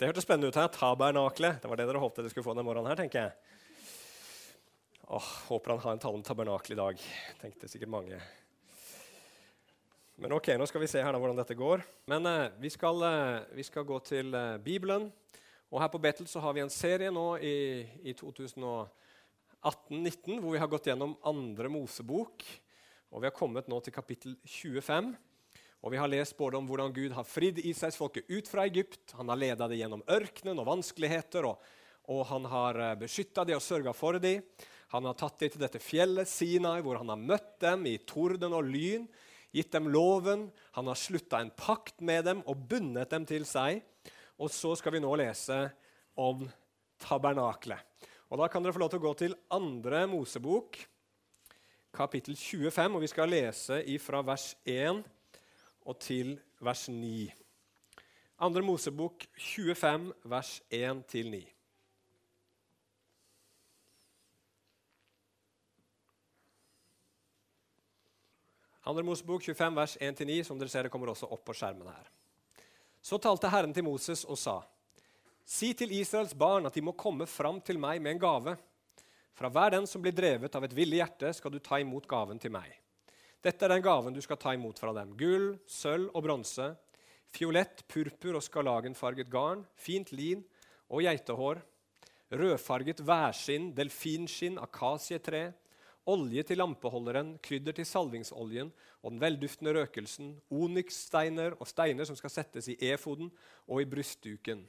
Det hørtes spennende ut her. Tabernakle. Det var det dere håpte dere skulle få denne morgenen her, tenker jeg. Åh, håper han har en tale om tabernakel i dag, tenkte sikkert mange. Men ok, nå skal vi se her da hvordan dette går. Men eh, vi, skal, eh, vi, skal, gå til eh, Bibelen. Og her på Betel så har vi en serie nå i, i 2018-19 hvor vi har gått gjennom andre Mosebok. Og vi har kommet nå til kapittel 25. Og Vi har lest både om hvordan Gud har fridd Israelsfolket ut fra Egypt. Han har ledet dem gjennom ørkenen og vanskeligheter, og, og han har eh, beskytta dem og sørga for dem. Han har tatt dem til dette fjellet Sinai, hvor han har møtt dem i torden og lyn, gitt dem loven. Han har slutta en pakt med dem og bundet dem til seg. Og så skal vi nå lese om tabernaklet. Og Da kan dere få lov til å gå til andre Mosebok, kapittel 25, og vi skal lese ifra vers 1 og til vers 9. Andre Mosebok 25, vers 1-9. Andre Mosebok 25, vers 1-9, som dere ser det kommer også opp på skjermen her. Så talte Herren til Moses og sa.: Si til Israels barn at de må komme fram til meg med en gave. Fra hver den som blir drevet av et villig hjerte, skal du ta imot gaven til meg. Dette er den gaven du skal ta imot fra dem. Gull, sølv og bronse, fiolett, purpur og skarlagenfarget garn, fint lin og geitehår, rødfarget værskinn, delfinskinn, akasietre, olje til lampeholderen, krydder til salvingsoljen og den velduftende røkelsen, onykssteiner og steiner som skal settes i efoden og i brystduken.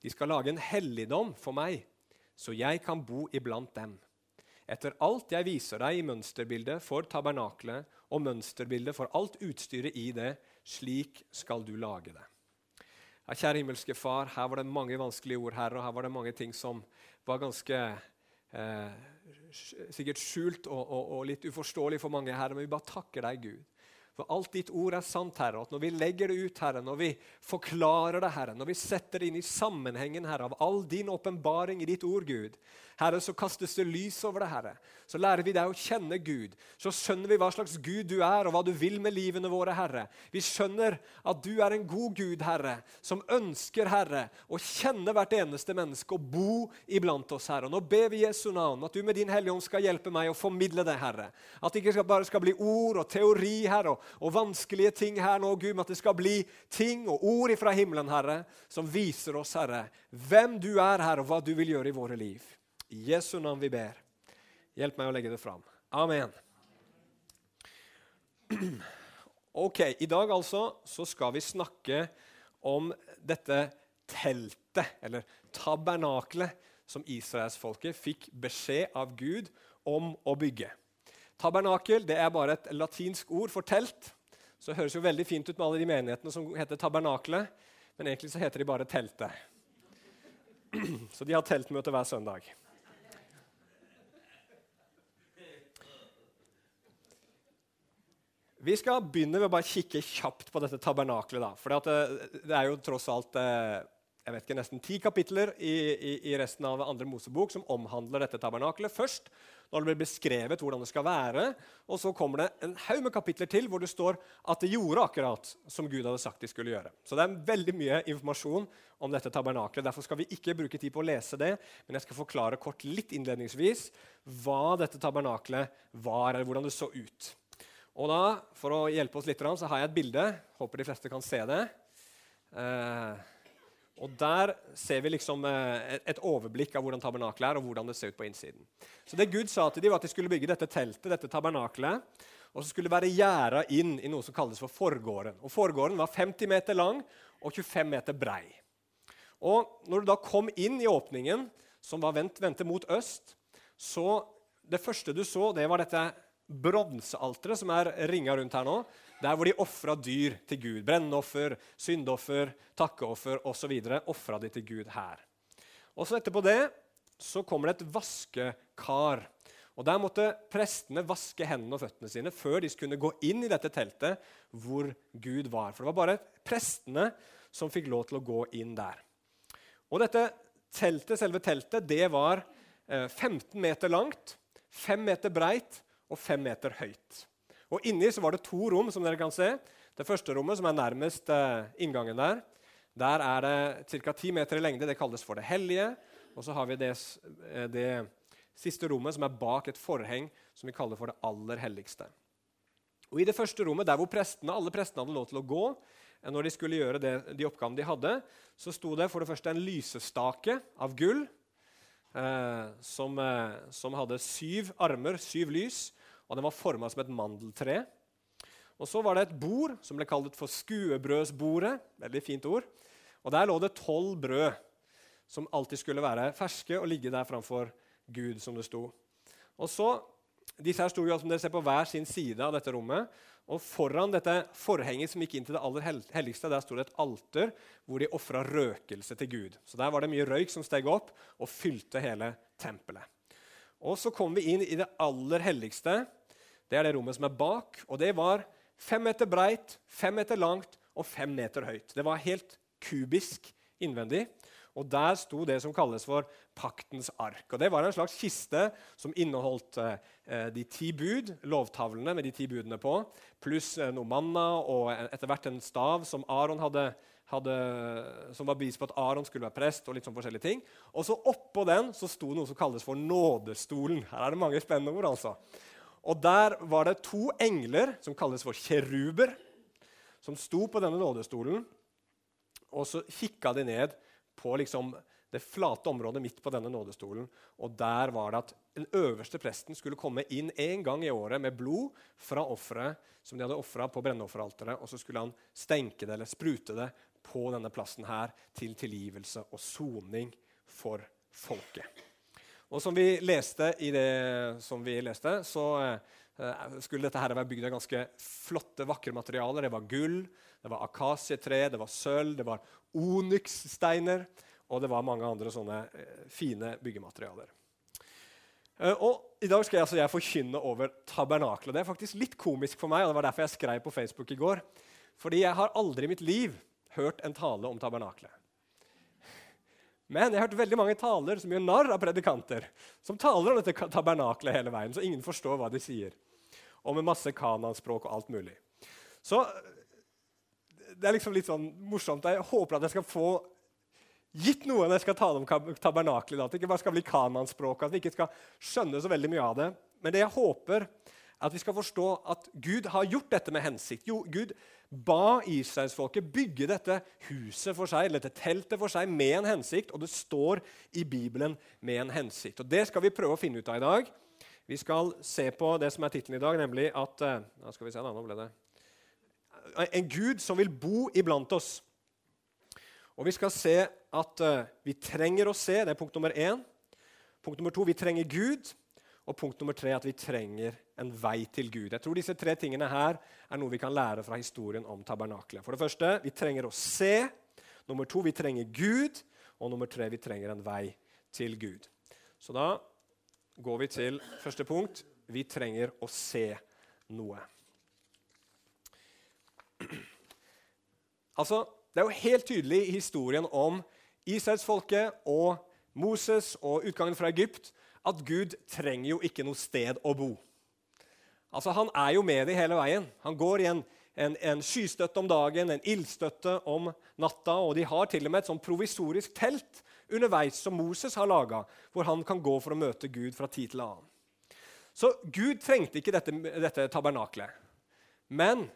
De skal lage en helligdom for meg, så jeg kan bo iblant dem. Etter alt jeg viser deg i mønsterbildet for tabernaklet og mønsterbildet for alt utstyret i det, slik skal du lage det. Ja, kjære himmelske Far, her var det mange vanskelige ord, her, og her var det mange ting som var ganske eh, sikkert skjult og, og, og, litt uforståelig for mange her. Men vi bare takker deg, Gud, for alt ditt ord er sant, Herre. At når vi legger det ut, Herre, når vi forklarer det, Herre, når vi setter det inn i sammenhengen Herre, av all din åpenbaring i ditt ord, Gud, Herre, så kastes det lys over det, Herre. Så lærer vi deg å kjenne Gud. Så skjønner vi hva slags Gud du er, og hva du vil med livene våre, Herre. Vi skjønner at du er en god Gud, Herre, som ønsker, Herre, å kjenne hvert eneste menneske og bo iblant oss, Herre. Og nå ber vi Jesu navn at du med din Hellige Ånd skal hjelpe meg å formidle det, Herre. At det ikke bare skal bli ord og teori, Herre, og og vanskelige ting her nå, Gud, men at det skal bli ting og ord fra himmelen, Herre, som viser oss, Herre, hvem du er, Herre, og hva du vil gjøre i våre liv. I Jesu navn vi ber. Hjelp meg å legge det fram. Amen. Ok, I dag altså så skal vi snakke om dette teltet, eller tabernaklet, som israelsfolket fikk beskjed av Gud om å bygge. Tabernakel det er bare et latinsk ord for telt. Så det høres jo veldig fint ut med alle de menighetene som heter tabernaklet, men egentlig så heter de bare teltet. Så de har teltmøte hver søndag. Vi skal begynne med å bare kikke kjapt på dette tabernaklet. da, For det, det, er jo tross alt eh, jeg vet ikke, nesten ti kapitler i, i, i, resten av andre Mosebok som omhandler dette tabernaklet. Først når det blir beskrevet hvordan det skal være, og så kommer det en haug med kapitler til hvor det står at det gjorde akkurat som Gud hadde sagt de skulle gjøre. Så det er veldig mye informasjon om dette tabernaklet. Derfor skal vi ikke bruke tid på å lese det, men jeg skal forklare kort litt innledningsvis hva dette tabernaklet var, eller hvordan det så ut. Og da, For å hjelpe oss litt, så har jeg et bilde. Håper de fleste kan se det. Eh, og Der ser vi liksom eh, et overblikk av hvordan tabernakelet er, og hvordan det ser ut på innsiden. Så det Gud sa til dem var at de skulle bygge dette teltet, dette tabernakelet, og så skulle det være gjerda inn i noe som kalles for forgården. Og Forgården var 50 meter lang og 25 meter brei. Og når du da kom inn i åpningen, som var vendt, mot øst, så det første du så, det var dette bronsealteret som er ringa rundt her nå. Der hvor de ofra dyr til Gud. Brennoffer, syndoffer, takkeoffer osv. Ofra de til Gud her. Og så Etterpå det så kommer det et vaskekar. Og Der måtte prestene vaske hendene og føttene sine før de kunne gå inn i dette teltet hvor Gud var. For det var bare prestene som fikk lov til å gå inn der. Og dette teltet, selve teltet det var 15 eh, meter langt, 5 meter breit og fem meter høyt. Og Inni så var det to rom. som dere kan se. Det første rommet, som er nærmest eh, inngangen der, Der er det ca. ti meter i lengde. Det kalles for det hellige. Og så har vi det, eh, det siste rommet, som er bak et forheng som vi kaller for det aller helligste. Og I det første rommet, der hvor prestene, alle prestene hadde lov til å gå eh, når de skulle gjøre det, de oppgavene de hadde, så sto det for det første en lysestake av gull eh, som, eh, som, hadde syv armer, syv lys, og den var forma som et mandeltre. Og Så var det et bord som ble kalt for skuebrødsbordet. Veldig fint ord. Og Der lå det tolv brød som alltid skulle være ferske og ligge der framfor Gud, som det sto. Og så, Disse her sto jo som dere ser på hver sin side av dette rommet. Og Foran dette forhenget som gikk inn til det aller helligste, der sto det et alter hvor de ofra røkelse til Gud. Så Der var det mye røyk som steg opp og fylte hele tempelet. Og Så kom vi inn i det aller helligste. Det er det rommet som er bak. og Det var fem meter breit, fem meter langt og fem meter høyt. Det var helt kubisk innvendig. Og Der sto det som kalles for paktens ark. Og Det var en slags kiste som inneholdt eh, de ti bud, lovtavlene med de ti budene på, pluss eh, noe manna og etter hvert en stav som Aron hadde, hadde, som var bevis på at Aron skulle være prest. Og litt sånn forskjellige ting. Og så oppå den så sto noe som kalles for nådestolen. Her er det mange spennende ord. altså. Og Der var det to engler som kalles for kjeruber, som sto på denne nådestolen. Og så kikka de ned på liksom det flate området midt på denne nådestolen. Og der var det at den øverste presten skulle komme inn en gang i året med blod fra offeret som de hadde ofra på brennofferalteret, og så skulle han stenke det eller sprute det på denne plassen her til tilgivelse og soning for folket. Og som vi leste i det som vi leste, så eh, skulle dette her være bygd av ganske flotte, vakre materialer. Det var gull, det var akasietre, det var sølv, det var onyx-steiner, og det var mange andre sånne eh, fine byggematerialer. Eh, og I dag skal jeg, altså, jeg forkynne over tabernaklet. Det er faktisk litt komisk for meg, og det var derfor jeg skrev på Facebook i går. Fordi jeg har aldri i mitt liv hørt en tale om tabernaklet. Men jeg har hørt veldig mange taler som gjør narr av predikanter. Som taler om dette tabernaklet hele veien, så ingen forstår hva de sier. Og med masse kananspråk og alt mulig. Så det er liksom litt sånn morsomt. Jeg håper at jeg skal få gitt noe når jeg skal tale om tabernaklet. At det ikke bare skal bli kananspråk, at vi ikke skal skjønne så veldig mye av det. Men det jeg håper, er at vi skal forstå at Gud har gjort dette med hensikt. Jo, Gud ba israelsfolket bygge dette huset for seg, eller dette teltet for seg med en hensikt, og det står i Bibelen med en hensikt. Og Det skal vi prøve å finne ut av i dag. Vi skal se på det som er tittelen i dag, nemlig at ja, eh, skal vi se da, nå ble det en Gud som vil bo iblant oss. Og Vi skal se at uh, vi trenger å se. Det er punkt nummer én. Punkt nummer to vi trenger Gud. Og punkt nummer tre at vi trenger en vei til Gud. Jeg tror disse tre tingene her er noe vi kan lære fra historien om tabernaklet. For det første, vi trenger å se. Nummer to, vi trenger Gud. Og nummer tre, vi trenger en vei til Gud. Så da går vi til første punkt. Vi trenger å se noe. Altså, Det er jo helt tydelig i historien om Israelsfolket og Moses og utgangen fra Egypt at Gud trenger jo ikke noe sted å bo. Altså, Han er jo med dem hele veien. Han går i en, en, en skystøtte om dagen, en ildstøtte om natta, og de har til og med et sånn provisorisk telt underveis som Moses har laga, hvor han kan gå for å møte Gud fra tid til annen. Så Gud trengte ikke dette, dette tabernaklet. Men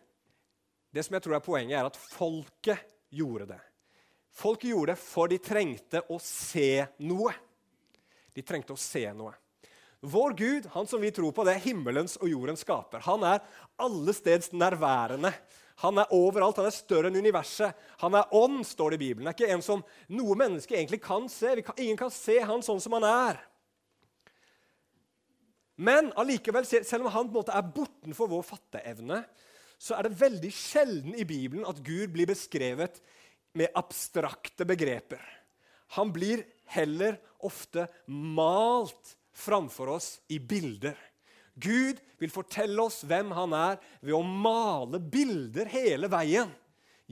det som jeg tror er poenget, er at folket gjorde det. Folket gjorde det for de trengte å se noe. De trengte å se noe. Vår Gud, han som vi tror på, det er himmelens og jordens skaper. Han er allesteds nærværende. Han er overalt. Han er større enn universet. Han er ånd, står det i Bibelen. Det er ikke en som noe menneske egentlig kan se. Kan, ingen kan se han sånn som han er. Men allikevel, selv om han på en måte er bortenfor vår fatteevne, så er det veldig sjelden i Bibelen at Gud blir beskrevet med abstrakte begreper. Han blir heller ofte malt framfor oss i bilder. Gud vil fortelle oss hvem han er, ved å male bilder hele veien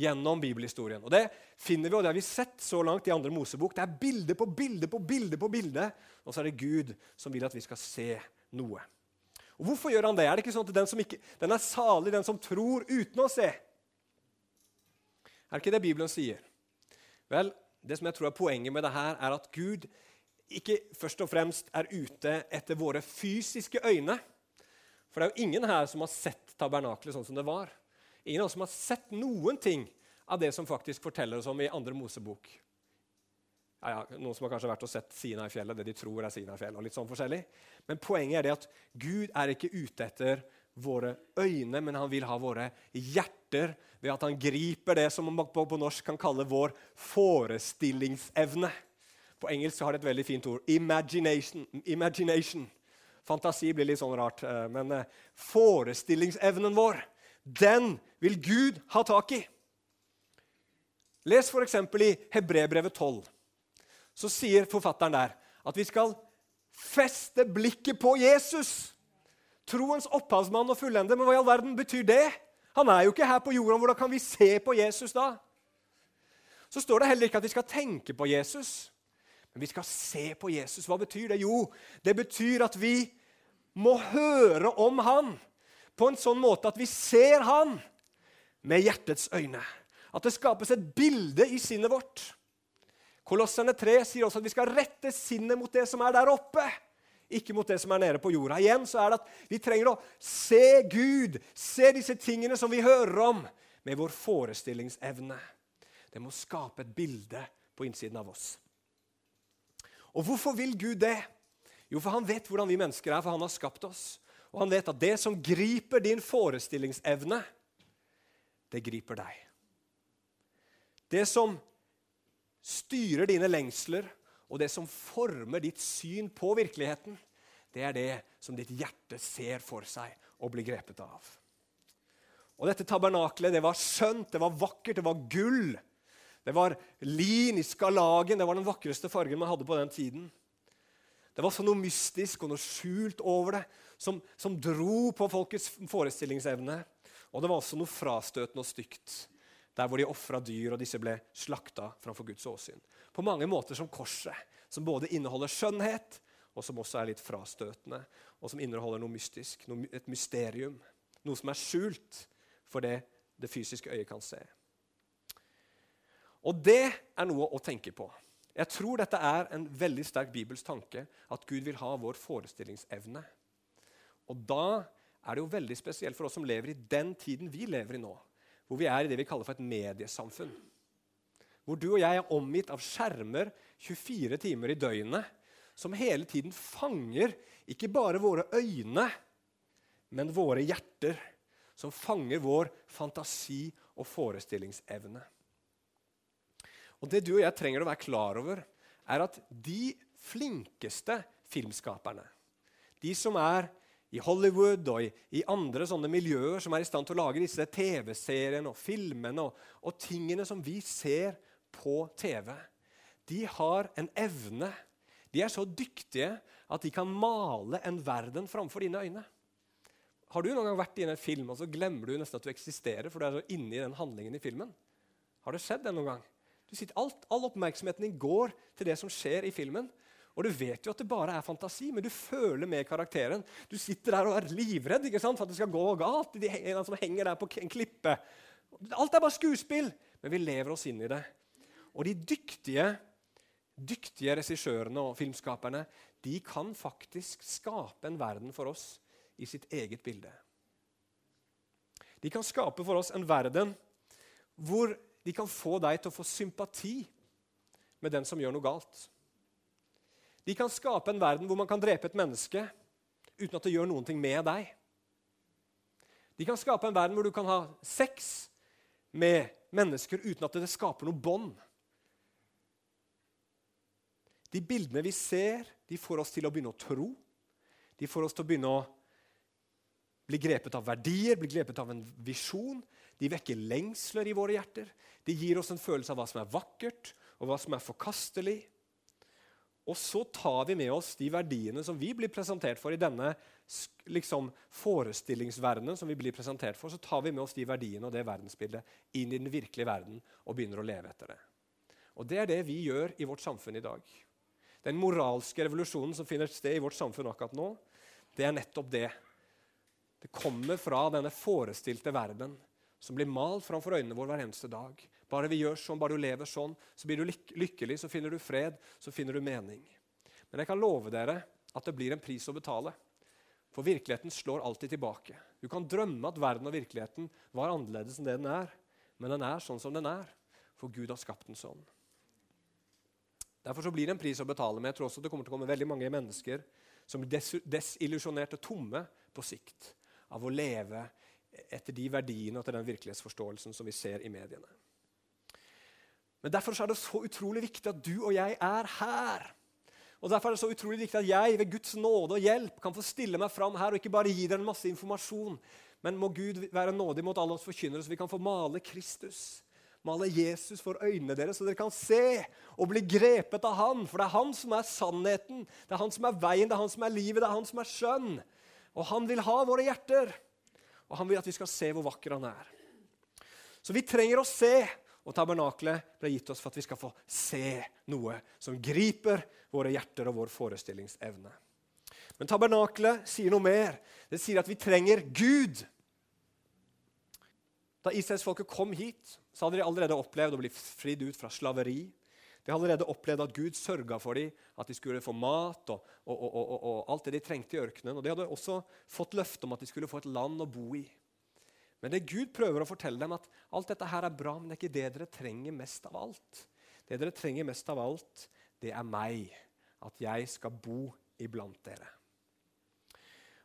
gjennom bibelhistorien. Og Det finner vi, og det har vi sett så langt i andre Mosebok. Det er bilde på bilde på bilde på bilde, og så er det Gud som vil at vi skal se noe. Og Hvorfor gjør han det? Er det ikke sånn at den, ikke, den er salig, den som tror uten å se? Er det ikke det Bibelen sier? Vel, det som jeg tror er Poenget med det her er at Gud ikke først og fremst er ute etter våre fysiske øyne. For det er jo ingen her som har sett tabernaklet sånn som det var. Ingen av oss som har sett noen ting av det som faktisk forteller oss om i andre Mosebok. Ja, ja, noen som har kanskje vært og sett Sinai-fjellet, det de tror er Sinai-fjellet. og litt sånn forskjellig. Men poenget er det at Gud er ikke ute etter våre øyne, men han vil ha våre hjerter ved at han griper det som man på norsk kan kalle vår forestillingsevne. På engelsk har det et veldig fint ord. Imagination. Imagination. Fantasi blir litt sånn rart. Eh, men eh, forestillingsevnen vår, den vil Gud ha tak i. Les f.eks. i Hebrebrevet 12. Så sier forfatteren der at vi skal feste blikket på Jesus. Troens opphavsmann og fullende. Men hva i all verden betyr det? Han er jo ikke her på jorda. Hvordan kan vi se på Jesus da? Så står det heller ikke at vi skal tenke på Jesus, men vi skal se på Jesus. Hva betyr det? Jo, det betyr at vi må høre om han på en sånn måte at vi ser han med hjertets øyne. At det skapes et bilde i sinnet vårt. Kolosserne 3 sier også at vi skal rette sinnet mot det som er der oppe ikke mot det som er nede på jorda. Igjen så er det at Vi trenger å se Gud, se disse tingene som vi hører om, med vår forestillingsevne. Det må skape et bilde på innsiden av oss. Og hvorfor vil Gud det? Jo, for han vet hvordan vi mennesker er, for han har skapt oss. Og han vet at det som griper din forestillingsevne, det griper deg. Det som styrer dine lengsler og det som former ditt syn på virkeligheten, det er det som ditt hjerte ser for seg og blir grepet av. Og Dette tabernaklet det var skjønt, det var vakkert, det var gull. Det var lin i skalagen, det var den vakreste fargen man hadde på den tiden. Det var så noe mystisk og noe skjult over det som, som dro på folkets forestillingsevne. Og det var også noe frastøtende og stygt, der hvor de ofra dyr, og disse ble slakta framfor Guds åsyn på mange måter som korset, som både inneholder skjønnhet, og som også er litt frastøtende, og som inneholder noe mystisk, noe, et mysterium. Noe som er skjult for det det fysiske øyet kan se. Og det er noe å tenke på. Jeg tror dette er en veldig sterk bibelsk tanke, at Gud vil ha vår forestillingsevne. Og da er det jo veldig spesielt for oss som lever i den tiden vi lever i nå, hvor vi er i det vi kaller for et mediesamfunn hvor du og jeg er omgitt av skjermer 24 timer i døgnet, som hele tiden fanger ikke bare våre øyne, men våre hjerter. Som fanger vår fantasi og forestillingsevne. Og Det du og jeg trenger å være klar over, er at de flinkeste filmskaperne, de som er i Hollywood og i, i, andre sånne miljøer som er i stand til å lage disse TV-seriene og filmene og, og tingene som vi ser på TV, de har en evne De er så dyktige at de kan male en verden framfor dine øyne. Har du noen gang vært i en film og så glemmer du nesten at du eksisterer? for du er så inne i den handlingen i filmen? Har det skjedd det noen gang? Du Sitter, alt, all oppmerksomheten din går til det som skjer i filmen. Og du vet jo at det bare er fantasi, men du føler med karakteren. Du sitter der og er livredd ikke sant, for at det skal gå galt. De, en som henger der på en klippe. Alt er bare skuespill, men vi lever oss inn i det. Og de dyktige, dyktige regissørene og filmskaperne de kan faktisk skape en verden for oss i sitt eget bilde. De kan skape for oss en verden hvor de kan få deg til å få sympati med den som gjør noe galt. De kan skape en verden hvor man kan drepe et menneske uten at det gjør noen ting med deg. De kan skape en verden hvor du kan ha sex med mennesker uten at det skaper noe bånd. De bildene vi ser, de får oss til å begynne å tro. De får oss til å begynne å bli grepet av verdier, bli grepet av en visjon. De vekker lengsler i våre hjerter. De gir oss en følelse av hva som er vakkert, og hva som er forkastelig. Og så tar vi med oss de verdiene som vi blir presentert for i denne liksom, forestillingsverdenen. som vi blir presentert for, Så tar vi med oss de verdiene og det verdensbildet inn i den virkelige verden og begynner å leve etter det. Og Det er det vi gjør i vårt samfunn i dag. Den moralske revolusjonen som finner sted i vårt samfunn akkurat nå, det er nettopp det. Det kommer fra denne forestilte verden som blir malt framfor øynene våre hver eneste dag. Bare vi gjør sånn, bare du lever sånn, så blir du lyk lykkelig, så finner du fred, så finner du mening. Men jeg kan love dere at det blir en pris å betale. For virkeligheten slår alltid tilbake. Du kan drømme at verden og virkeligheten var annerledes enn det den er. Men den er sånn som den er, for Gud har skapt den sånn. Derfor så blir det en pris å betale, men jeg tror også det kommer til å komme veldig mange mennesker som blir des desillusjonerte tomme på sikt av å leve etter de verdiene og etter den virkelighetsforståelsen som vi ser i mediene. Men Derfor er det så utrolig viktig at du og jeg er her. Og Derfor er det så utrolig viktig at jeg ved Guds nåde og hjelp kan få stille meg fram her og ikke bare gi dere en masse informasjon, men må Gud være nådig mot alle oss forkynnere, så vi kan få male Kristus. Male Jesus for øynene deres, så dere kan se og bli grepet av Han. For det er Han som er sannheten, det er Han som er veien, det er Han som er livet, det er Han som er skjønn. Og Han vil ha våre hjerter, og Han vil at vi skal se hvor vakker Han er. Så vi trenger å se og tabernaklet ble gitt oss for at vi skal få se noe som griper våre hjerter og vår forestillingsevne. Men tabernaklet sier noe mer. Det sier at vi trenger Gud. Da israelsfolket kom hit, så hadde de allerede opplevd å bli fridd ut fra slaveri. De hadde allerede opplevd at Gud sørga for dem, at de skulle få mat og, og, og, og alt det de trengte i ørkenen. Og De hadde også fått løfte om at de skulle få et land å bo i. Men det Gud prøver å fortelle dem, at alt dette her er bra, men det er ikke det dere trenger mest av alt. Det dere trenger mest av alt, det er meg. At jeg skal bo iblant dere.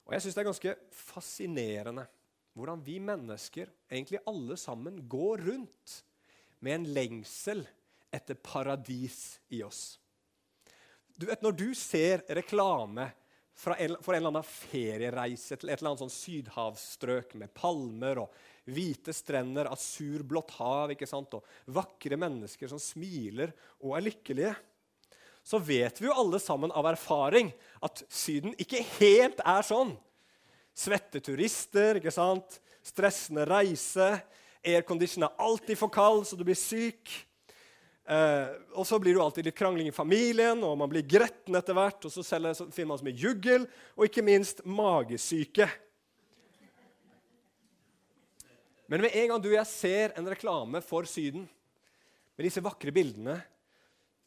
Og Jeg syns det er ganske fascinerende hvordan vi mennesker, egentlig alle sammen, går rundt med en lengsel etter paradis i oss. Du vet, Når du ser reklame for en eller annen feriereise til et eller annet sånn sydhavsstrøk med palmer og hvite strender, asurblått hav ikke sant? og vakre mennesker som smiler og er lykkelige, så vet vi jo alle sammen av erfaring at Syden ikke helt er sånn. Svette turister, ikke sant? stressende reise, aircondition er alltid for kald, så du blir syk. Eh, og så blir det alltid litt krangling i familien, og man blir gretten etter hvert. Og så, selger, så finner man så mye juggel, og ikke minst magesyke. Men med en gang du og jeg ser en reklame for Syden, med disse vakre bildene,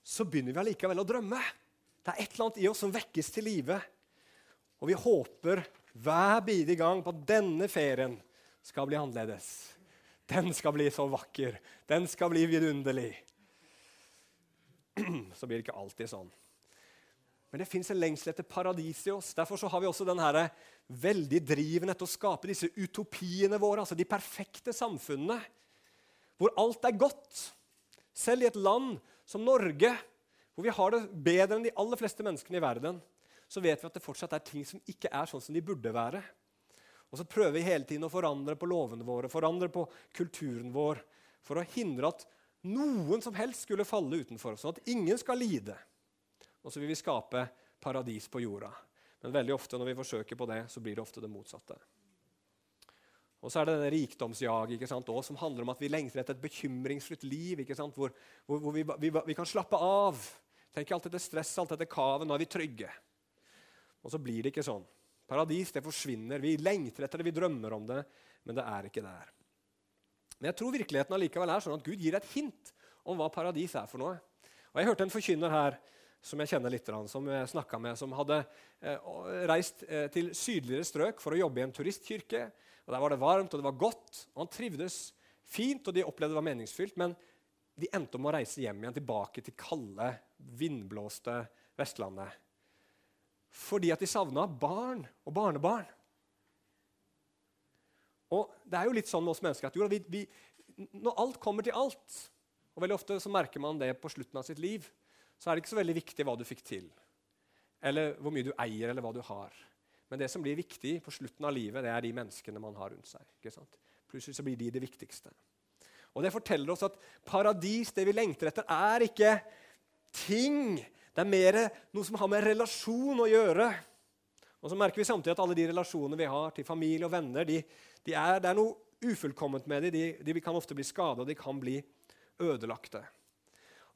så begynner vi allikevel å drømme. Det er et eller annet i oss som vekkes til live. Og vi håper hver bidige gang på at denne ferien skal bli annerledes. Den skal bli så vakker. Den skal bli vidunderlig. så blir det ikke alltid sånn. Men det fins en lengsel etter paradis i oss. Derfor har vi også denne veldig driven etter å skape disse utopiene våre, altså de perfekte samfunnene, hvor alt er godt. Selv i et land som Norge, hvor vi har det bedre enn de aller fleste menneskene i verden, så vet vi at det fortsatt er ting som ikke er sånn som de burde være. Og så prøver vi hele tiden å forandre på lovene våre, forandre på kulturen vår, for å hindre at noen som helst skulle falle utenfor, sånn at ingen skal lide. Og så vil vi skape paradis på jorda. Men veldig ofte når vi forsøker på det, så blir det ofte det motsatte. Og så er det denne rikdomsjaget som handler om at vi lengter etter et bekymringsfritt liv. Hvor, hvor, hvor vi, vi, vi, kan slappe av. Tenk alt dette stresset, alt dette kavet. Nå er vi trygge. Og så blir det ikke sånn. Paradis det forsvinner. Vi lengter etter det, vi drømmer om det, men det er ikke der. Men jeg tror virkeligheten allikevel er sånn at Gud gir et hint om hva paradis er for noe. Og Jeg hørte en forkynner her som jeg kjenner litt, som jeg med, som hadde eh, reist eh, til sydligere strøk for å jobbe i en turistkirke. Og Der var det varmt og det var godt, og han trivdes fint, og de opplevde det var meningsfylt. Men de endte om å reise hjem igjen tilbake til kalde, vindblåste Vestlandet. Fordi at de savna barn og barnebarn. Og det er jo litt sånn med oss mennesker at jo, vi, vi, når alt kommer til alt, og veldig ofte så merker man det på slutten av sitt liv, så er det ikke så veldig viktig hva du fikk til, eller hvor mye du eier, eller hva du har. Men det som blir viktig på slutten av livet, det er de menneskene man har rundt seg. ikke sant? Plutselig så blir de det viktigste. Og Det forteller oss at paradis, det vi lengter etter, er ikke ting. Det er mer noe som har med relasjon å gjøre. Og så merker vi samtidig at alle de relasjonene vi har til familie og venner, de, de er, det er noe ufullkomment med dem. De, de, kan ofte bli skada, de kan bli ødelagte.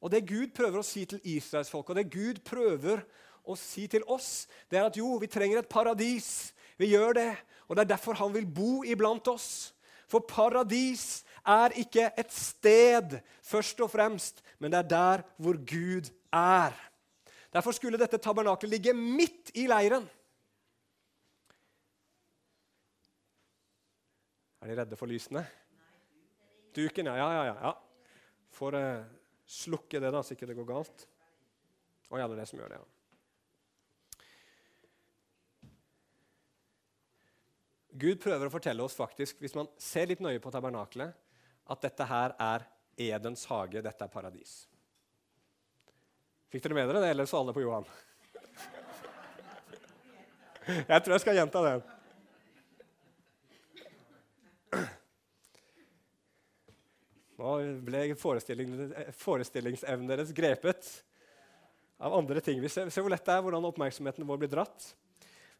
Og Det Gud prøver å si til israelsfolket, og det Gud prøver å si til oss, det er at jo, vi trenger et paradis. Vi gjør det, og det er derfor han vil bo iblant oss. For paradis er ikke et sted først og fremst, men det er der hvor Gud er. Derfor skulle dette tabernaklet ligge midt i leiren. Er de redde for lysene? Duken, ja. ja, ja, ja. Får uh, slukke det, da, så ikke det går galt. Å ja, det som gjør det, ja. Gud prøver å fortelle oss faktisk, hvis man ser litt nøye på tabernaklet, at dette her er Edens hage, dette er paradis. Fikk dere med dere det, eller så alle på Johan? Jeg tror jeg skal gjenta den. Nå ble forestillingsevnen deres grepet av andre ting. Vi ser, ser hvor lett det er, hvordan oppmerksomheten vår blir dratt.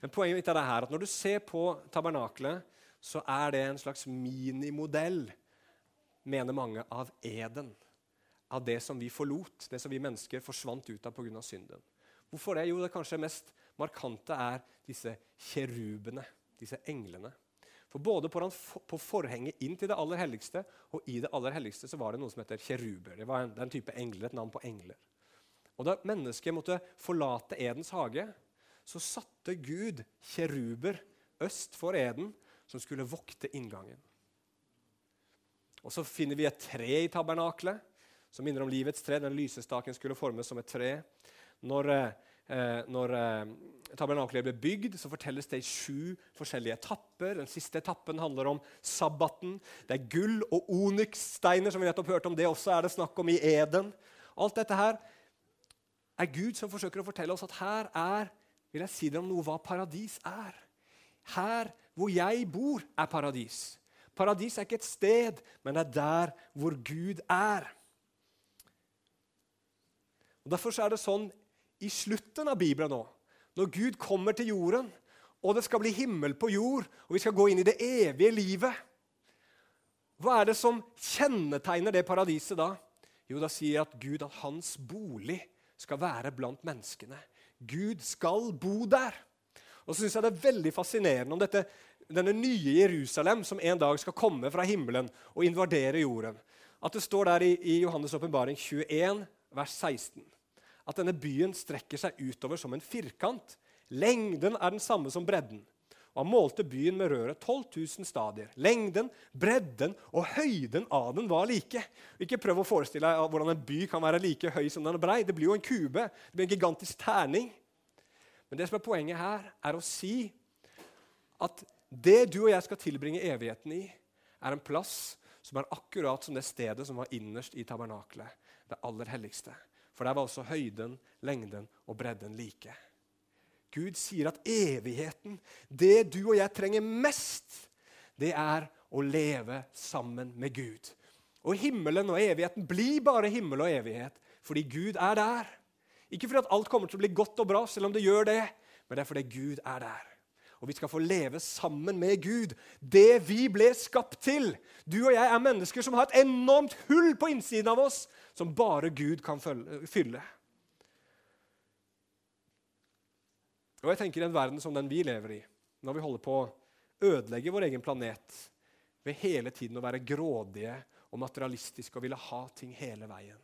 Men poenget mitt er det her, at når du ser på tabernaklet, så er det en slags minimodell, mener mange, av eden. Av det som vi forlot, det som vi mennesker forsvant ut av pga. synden. Hvorfor det? Jo, det kanskje mest markante er disse kjerubene, disse englene. For både på, forhenget inn til det aller helligste og i det aller helligste så var det noe som heter kjeruber. Det var en, den type engler, et navn på engler. Og Da mennesket måtte forlate Edens hage, så satte Gud kjeruber øst for Eden som skulle vokte inngangen. Og Så finner vi et tre i tabernaklet som minner om livets tre. Den lysestaken skulle formes som et tre. Når eh, Eh, når eh, tabernaklet ble bygd, så fortelles det i sju forskjellige etapper. Den siste etappen handler om sabbaten. Det er gull og onykssteiner, som vi nettopp hørte om. Det også er det snakk om i Eden. Alt dette her er Gud som forsøker å fortelle oss at her er vil jeg si dere om noe hva paradis er. Her hvor jeg bor, er paradis. Paradis er ikke et sted, men det er der hvor Gud er. Og Derfor er det sånn i slutten av Bibelen nå, når Gud kommer til jorden, og det skal bli himmel på jord, og vi skal gå inn i det evige livet Hva er det som kjennetegner det paradiset da? Jo, da sier at Gud at hans bolig skal være blant menneskene. Gud skal bo der. Og så syns jeg det er veldig fascinerende om dette, denne nye Jerusalem som en dag skal komme fra himmelen og invadere jorden. At det står der i, i Johannes' åpenbaring 21, vers 16 at denne byen strekker seg utover som en firkant. Lengden er den samme som bredden. Og Han målte byen med røret 12 000 stadier. Lengden, bredden og høyden av den var like. Ikke prøv å forestille deg hvordan en by kan være like høy som den er brei. Det blir jo en kube. Det blir en gigantisk terning. Men det som er poenget her, er å si at det du og jeg skal tilbringe evigheten i, er en plass som er akkurat som det stedet som var innerst i tabernaklet, det aller helligste. For der var også høyden, lengden og bredden like. Gud sier at evigheten, det du og jeg trenger mest, det er å leve sammen med Gud. Og himmelen og evigheten blir bare himmel og evighet fordi Gud er der. Ikke fordi at alt kommer til å bli godt og bra, selv om det gjør det, men det er fordi Gud er der. Og vi skal få leve sammen med Gud. Det vi ble skapt til. Du og jeg er mennesker som har et enormt hull på innsiden av oss som bare Gud kan fylle. Og jeg tenker I en verden som den vi lever i, når vi holder på å ødelegge vår egen planet ved hele tiden å være grådige og materialistiske og ville ha ting hele veien,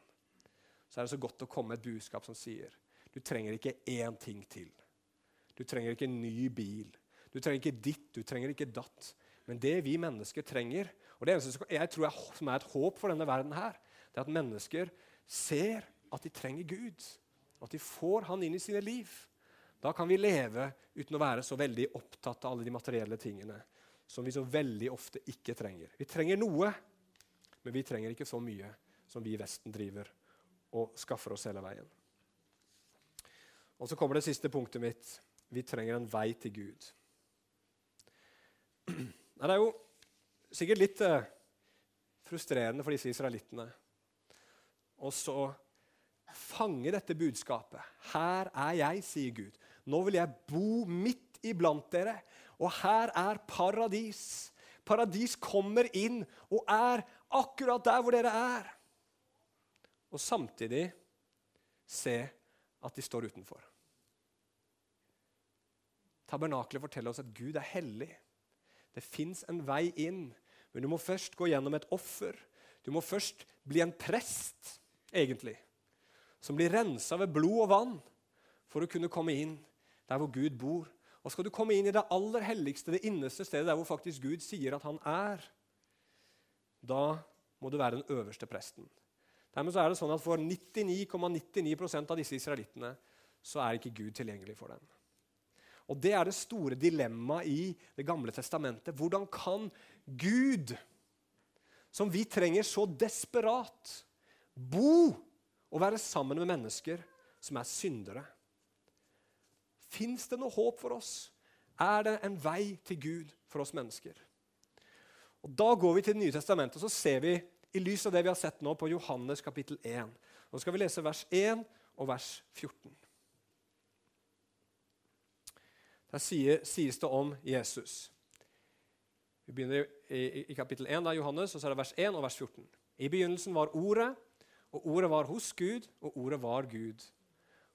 så er det så godt å komme med et budskap som sier du trenger ikke én ting til. Du trenger ikke en ny bil. Du trenger ikke ditt, du trenger ikke datt. Men det vi mennesker trenger, og det eneste tror jeg, som er et håp for denne verden, her, det er at mennesker ser at de trenger Gud. At de får Han inn i sine liv. Da kan vi leve uten å være så veldig opptatt av alle de materielle tingene som vi så veldig ofte ikke trenger. Vi trenger noe, men vi trenger ikke så mye som vi i Vesten driver og skaffer oss hele veien. Og Så kommer det siste punktet mitt. Vi trenger en vei til Gud. Det er jo sikkert litt eh, frustrerende for disse israelittene og så fange dette budskapet. Her er jeg, sier Gud. Nå vil jeg bo midt iblant dere, og her er paradis. Paradis kommer inn og er akkurat der hvor dere er. Og samtidig se at de står utenfor. Tabernaklet forteller oss at Gud er hellig. Det fins en vei inn, Men du må først gå gjennom et offer. Du må først bli en prest, egentlig, som blir rensa ved blod og vann for å kunne komme inn der hvor Gud bor. Og skal du komme inn i det aller helligste, det innerste stedet, der hvor faktisk Gud sier at han er, da må du være den øverste presten. Dermed er det sånn at For 99,99 ,99 av disse israelittene så er ikke Gud tilgjengelig for dem. Og Det er det store dilemmaet i Det gamle testamentet. Hvordan kan Gud, som vi trenger så desperat, bo og være sammen med mennesker som er syndere? Fins det noe håp for oss? Er det en vei til Gud for oss mennesker? Og Da går vi til Det nye testamentet og så ser vi i lys av det vi har sett nå på Johannes kapittel 1. Nå skal vi lese vers 1 og vers 14. Der sies det om Jesus. Vi begynner i, i kapittel 1 av Johannes, og så er det vers 1 og vers 14. I begynnelsen var Ordet, og Ordet var hos Gud, og Ordet var Gud.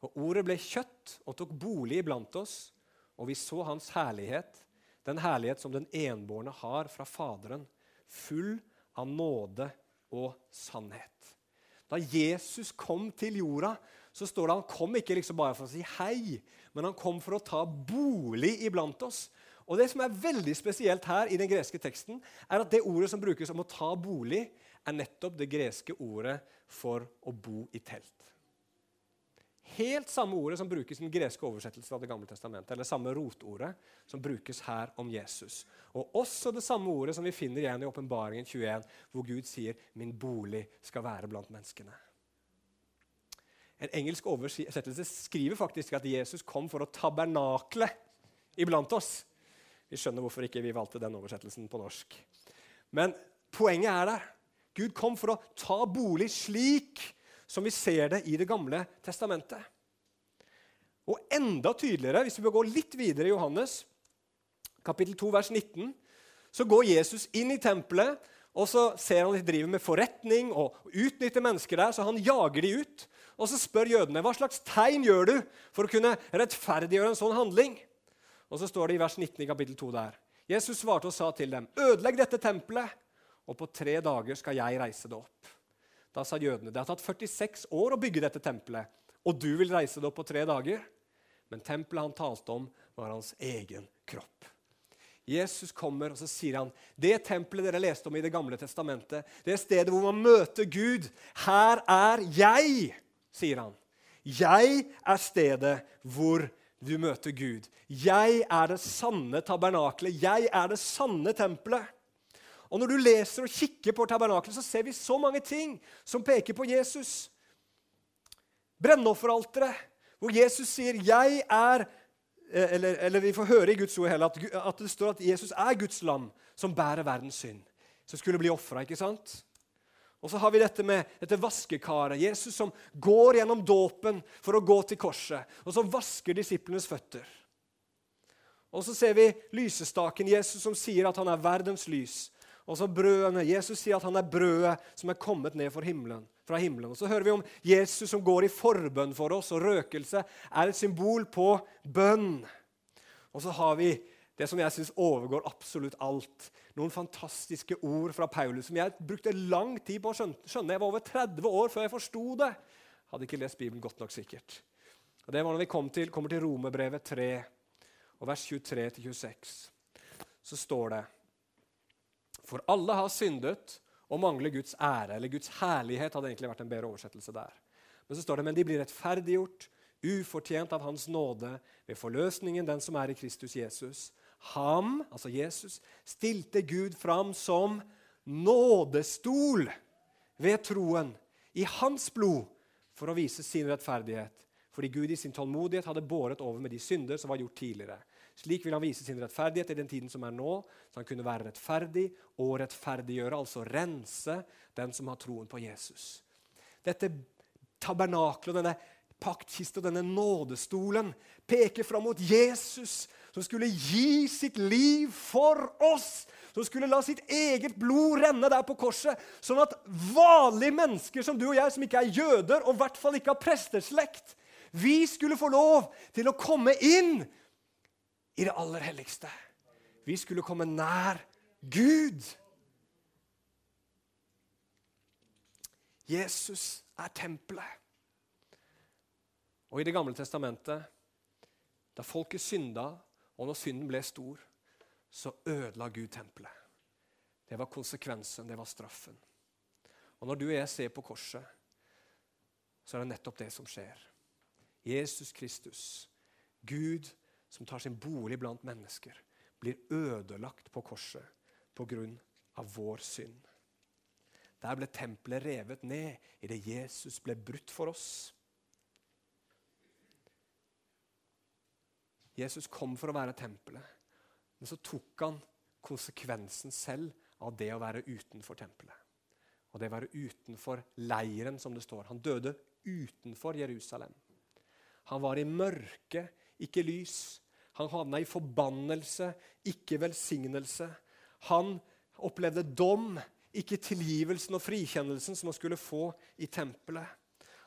Og Ordet ble kjøtt og tok bolig iblant oss, og vi så Hans herlighet, den herlighet som den enbårne har fra Faderen, full av nåde og sannhet. Da Jesus kom til jorda, så står det han kom ikke liksom bare for å si hei, men han kom for å ta bolig iblant oss. Og Det som er veldig spesielt her i den greske teksten, er at det ordet som brukes om å ta bolig, er nettopp det greske ordet for å bo i telt. Helt samme ordet som brukes i den greske oversettelsen av Det gamle testamentet, eller samme rotordet som brukes her om Jesus. Og også det samme ordet som vi finner igjen i Åpenbaringen 21, hvor Gud sier 'min bolig skal være blant menneskene'. En engelsk oversettelse skriver faktisk at Jesus kom for å tabernakle iblant oss. Vi skjønner hvorfor ikke vi valgte den oversettelsen på norsk. Men poenget er der. Gud kom for å ta bolig slik som vi ser det i Det gamle testamentet. Og enda tydeligere, hvis vi bør gå litt videre i Johannes, kapittel 2, vers 19, så går Jesus inn i tempelet, og så ser han de driver med forretning og utnytter mennesker der, så han jager de ut. Og så spør jødene hva slags tegn gjør du for å kunne rettferdiggjøre en sånn handling. Og så står det i vers 19 i kapittel 2 der. Jesus svarte og sa til dem, ødelegg dette tempelet, og på tre dager skal jeg reise det opp. Da sa jødene det har tatt 46 år å bygge dette tempelet, og du vil reise det opp på tre dager? Men tempelet han talte om, var hans egen kropp. Jesus kommer og så sier han, det tempelet dere leste om i Det gamle testamentet, det stedet hvor man møter Gud, her er jeg, sier han. Jeg er stedet hvor du møter Gud. Jeg er det sanne tabernaklet. Jeg er det sanne tempelet. Og Når du leser og kikker på tabernaklet, så ser vi så mange ting som peker på Jesus. Brennofferalteret, hvor Jesus sier 'Jeg er' eh, eller, eller, vi får høre i Guds ord heller at, at, det står at Jesus er Guds lam som bærer verdens synd. Som skulle bli ofra. Og så har vi dette med dette vaskekaret. Jesus som går gjennom dåpen for å gå til korset. Og som vasker disiplenes føtter. Og så ser vi lysestaken, Jesus som sier at han er verdens lys. Og så brødene. Jesus sier at han er brødet som er kommet ned himmelen, fra himmelen. Og Så hører vi om Jesus som går i forbønn for oss, og røkelse er et symbol på bønn. Og så har vi det som jeg syns overgår absolutt alt. Noen fantastiske ord fra Paulus som jeg brukte lang tid på å skjønne. Jeg var over 30 år før jeg forsto det. Hadde ikke lest Bibelen godt nok, sikkert. Og Det var når vi kom til, kommer til Romebrevet 3, og vers 23-26. Så står det for alle har syndet og mangler Guds ære. Eller Guds herlighet hadde egentlig vært en bedre oversettelse der. Men så står det men de blir rettferdiggjort, ufortjent av Hans nåde, ved forløsningen, den som er i Kristus Jesus. Ham, altså Jesus, stilte Gud fram som nådestol ved troen i hans blod for å vise sin rettferdighet, fordi Gud i sin tålmodighet hadde båret over med de synder som var gjort tidligere. Slik vil han vise sin rettferdighet i den tiden som er nå, så han kunne være rettferdig og rettferdiggjøre, altså rense den som har troen på Jesus. Dette tabernaklet, denne paktkiste og denne nådestolen peker fram mot Jesus, som skulle gi sitt liv for oss. Som skulle la sitt eget blod renne der på korset, sånn at vanlige mennesker som du og jeg, som ikke er jøder, og i hvert fall ikke har presteslekt, vi skulle få lov til å komme inn i det aller helligste. Vi skulle komme nær Gud. Jesus er tempelet. Og i Det gamle testamentet, da folket synda, og når synden ble stor, så ødela Gud tempelet. Det var konsekvensen, det var straffen. Og når du og jeg ser på korset, så er det nettopp det som skjer. Jesus Kristus, Gud som tar sin bolig blant mennesker, blir ødelagt på korset pga. vår synd. Der ble tempelet revet ned idet Jesus ble brutt for oss. Jesus kom for å være tempelet, men så tok han konsekvensen selv av det å være utenfor tempelet. Og det å være utenfor leiren, som det står. Han døde utenfor Jerusalem. Han var i mørke, ikke lys. Han havna i forbannelse, ikke velsignelse. Han opplevde dom, ikke tilgivelsen og frikjennelsen som han skulle få i tempelet.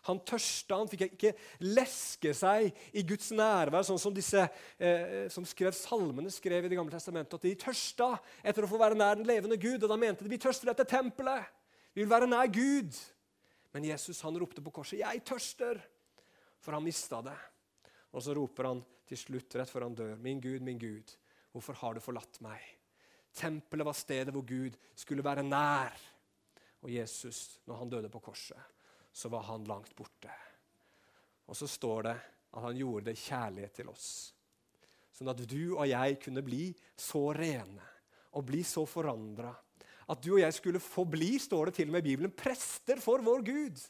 Han tørsta, han fikk ikke leske seg i Guds nærvær, sånn som disse eh, som skrev salmene skrev i Det gamle testamentet. At de tørsta etter å få være nær den levende Gud. Og da mente de vi tørster etter tempelet. Vi vil være nær Gud. Men Jesus han ropte på korset, 'Jeg tørster', for han mista det. Og så roper han til slutt, rett før han dør, 'Min Gud, min Gud, hvorfor har du forlatt meg?' Tempelet var stedet hvor Gud skulle være nær. Og Jesus, når han døde på korset, så var han langt borte. Og så står det at han gjorde det kjærlighet til oss. Sånn at du og jeg kunne bli så rene og bli så forandra. At du og jeg skulle få bli, står det til og med i Bibelen, prester for vår Gud.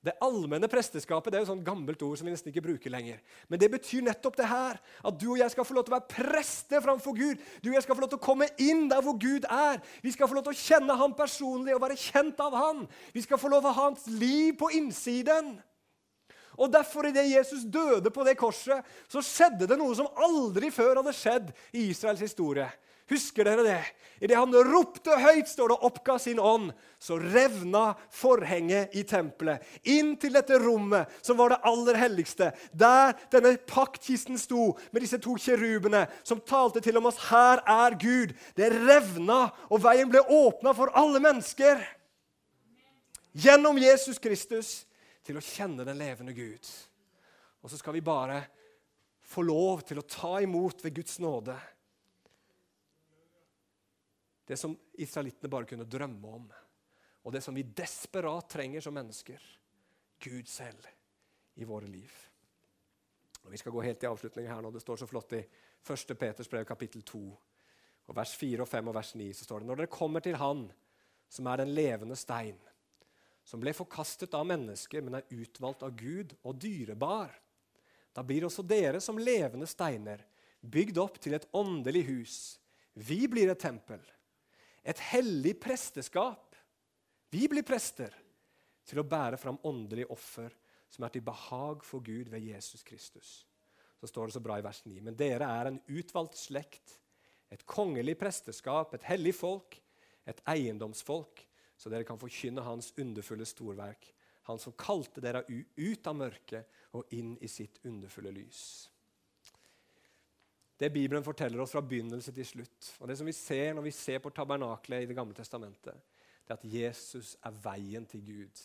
Det allmenne presteskapet det er jo sånn gammelt ord som vi nesten ikke bruker lenger. Men det betyr nettopp det her. At du og jeg skal få lov til å være prester framfor Gud. Du og jeg skal få lov til å komme inn der hvor Gud er. Vi skal få lov til å kjenne ham personlig og være kjent av ham. Vi skal få lov til å ha hans liv på innsiden. Og derfor, idet Jesus døde på det korset, så skjedde det noe som aldri før hadde skjedd i Israels historie. Husker dere det? Idet han ropte høyt, står det, oppga sin ånd, så revna forhenget i tempelet. Inn til dette rommet, som var det aller helligste, der denne paktkisten sto med disse to kjerubene, som talte til om oss her er Gud. Det revna, og veien ble åpna for alle mennesker. Gjennom Jesus Kristus til å kjenne den levende Gud. Og så skal vi bare få lov til å ta imot ved Guds nåde det som israelittene bare kunne drømme om. Og det som vi desperat trenger som mennesker. Gud selv i våre liv. Og vi skal gå helt til avslutning her nå. Det står så flott i 1. Peters brev kapittel 2, og vers 4 og 5 og vers 9 så står det Når dere kommer til Han som er den levende stein, som ble forkastet av mennesker, men er utvalgt av Gud og dyrebar, da blir også dere som levende steiner bygd opp til et åndelig hus. Vi blir et tempel et hellig presteskap. Vi blir prester til å bære fram åndelige offer som er til behag for Gud ved Jesus Kristus. Så står det så bra i vers 9. Men dere er en utvalgt slekt, et kongelig presteskap, et hellig folk, et eiendomsfolk, så dere kan forkynne Hans underfulle storverk, Han som kalte dere ut av mørket og inn i sitt underfulle lys. Det Bibelen forteller oss fra begynnelse til slutt, og det som vi ser når vi ser på tabernaklet i Det gamle testamentet, det er at Jesus er veien til Gud.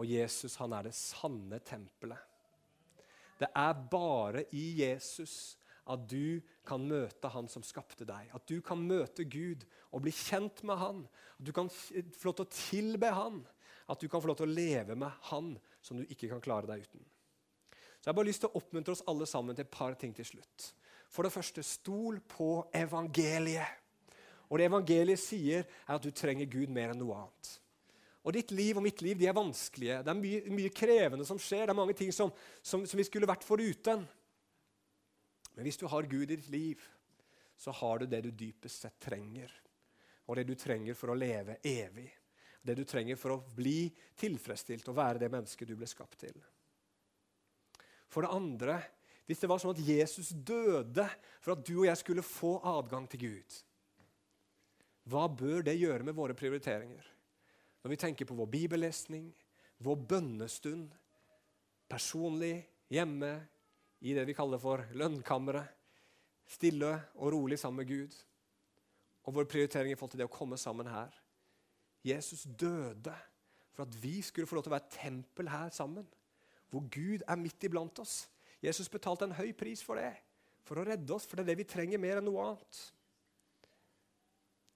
Og Jesus han er det sanne tempelet. Det er bare i Jesus at du kan møte Han som skapte deg. At du kan møte Gud og bli kjent med Han. At du kan få lov til å tilbe Han. At du kan få lov til å leve med Han som du ikke kan klare deg uten. Så jeg har bare lyst til å oppmuntre oss alle sammen til et par ting til slutt. For det første, stol på evangeliet. Og det evangeliet sier, er at du trenger Gud mer enn noe annet. Og ditt liv og mitt liv de er vanskelige. Det er mye, mye krevende som skjer. Det er mange ting som, som, som vi skulle vært foruten. Men hvis du har Gud i ditt liv, så har du det du dypest sett trenger. Og det du trenger for å leve evig. Det du trenger for å bli tilfredsstilt og være det mennesket du ble skapt til. For det andre, hvis det var sånn at Jesus døde for at du og jeg skulle få adgang til Gud, hva bør det gjøre med våre prioriteringer? Når vi tenker på vår bibellesning, vår bønnestund, personlig, hjemme, i det vi kaller for lønnkammeret, stille og rolig sammen med Gud, og våre prioriteringer i forhold til det å komme sammen her. Jesus døde for at vi skulle få lov til å være tempel her sammen. Hvor Gud er midt iblant oss. Jesus betalte en høy pris for det. For å redde oss, for det er det vi trenger mer enn noe annet.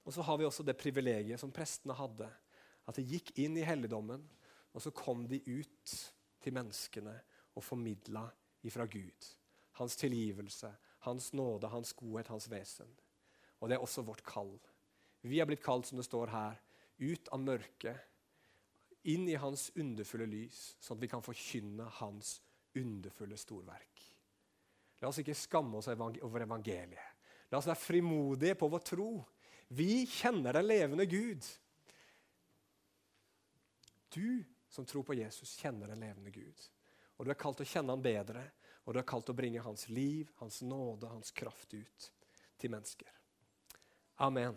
Og så har vi også det privilegiet som prestene hadde. At de gikk inn i helligdommen, og så kom de ut til menneskene og formidla ifra Gud. Hans tilgivelse, hans nåde, hans godhet, hans vesen. Og det er også vårt kall. Vi er blitt kalt, som det står her, ut av mørket, inn i hans underfulle lys, sånn at vi kan forkynne hans underfulle storverk. La oss ikke skamme oss over evangeliet. La oss være frimodige på vår tro. Vi kjenner den levende Gud. Du som tror på Jesus, kjenner den levende Gud. Og Du er kalt å kjenne han bedre, og du er kalt å bringe hans liv, hans nåde, hans kraft ut til mennesker. Amen.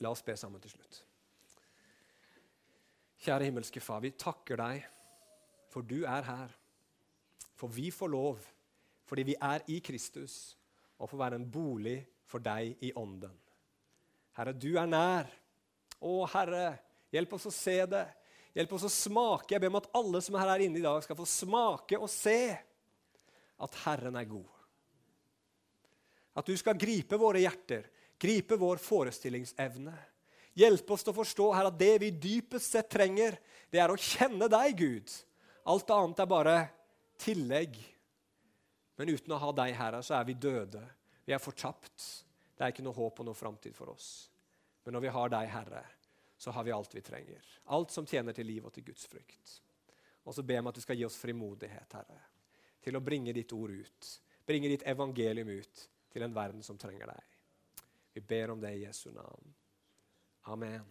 La oss be sammen til slutt. Kjære himmelske Far, vi takker deg for du er her. For vi får lov, fordi vi er i Kristus, og får være en bolig for deg i ånden. Herre, du er nær. Å, Herre, hjelp oss å se det. Hjelp oss å smake. Jeg ber om at alle som er her inne i dag, skal få smake og se at Herren er god. At du skal gripe våre hjerter, gripe vår forestillingsevne. Hjelpe oss til å forstå her at det vi dypest sett trenger, det er å kjenne deg, Gud. Alt annet er bare tillegg. Men uten å ha deg, Herre, så er vi døde. Vi er fortapt. Det er ikke noe håp og noe framtid for oss. Men når vi har deg, Herre, så har vi alt vi trenger. Alt som tjener til liv og til Guds frykt. Og så ber jeg om at du skal gi oss frimodighet, Herre, til å bringe ditt ord ut. Bringe ditt evangelium ut til en verden som trenger deg. Vi ber om det i Jesu navn. Amen.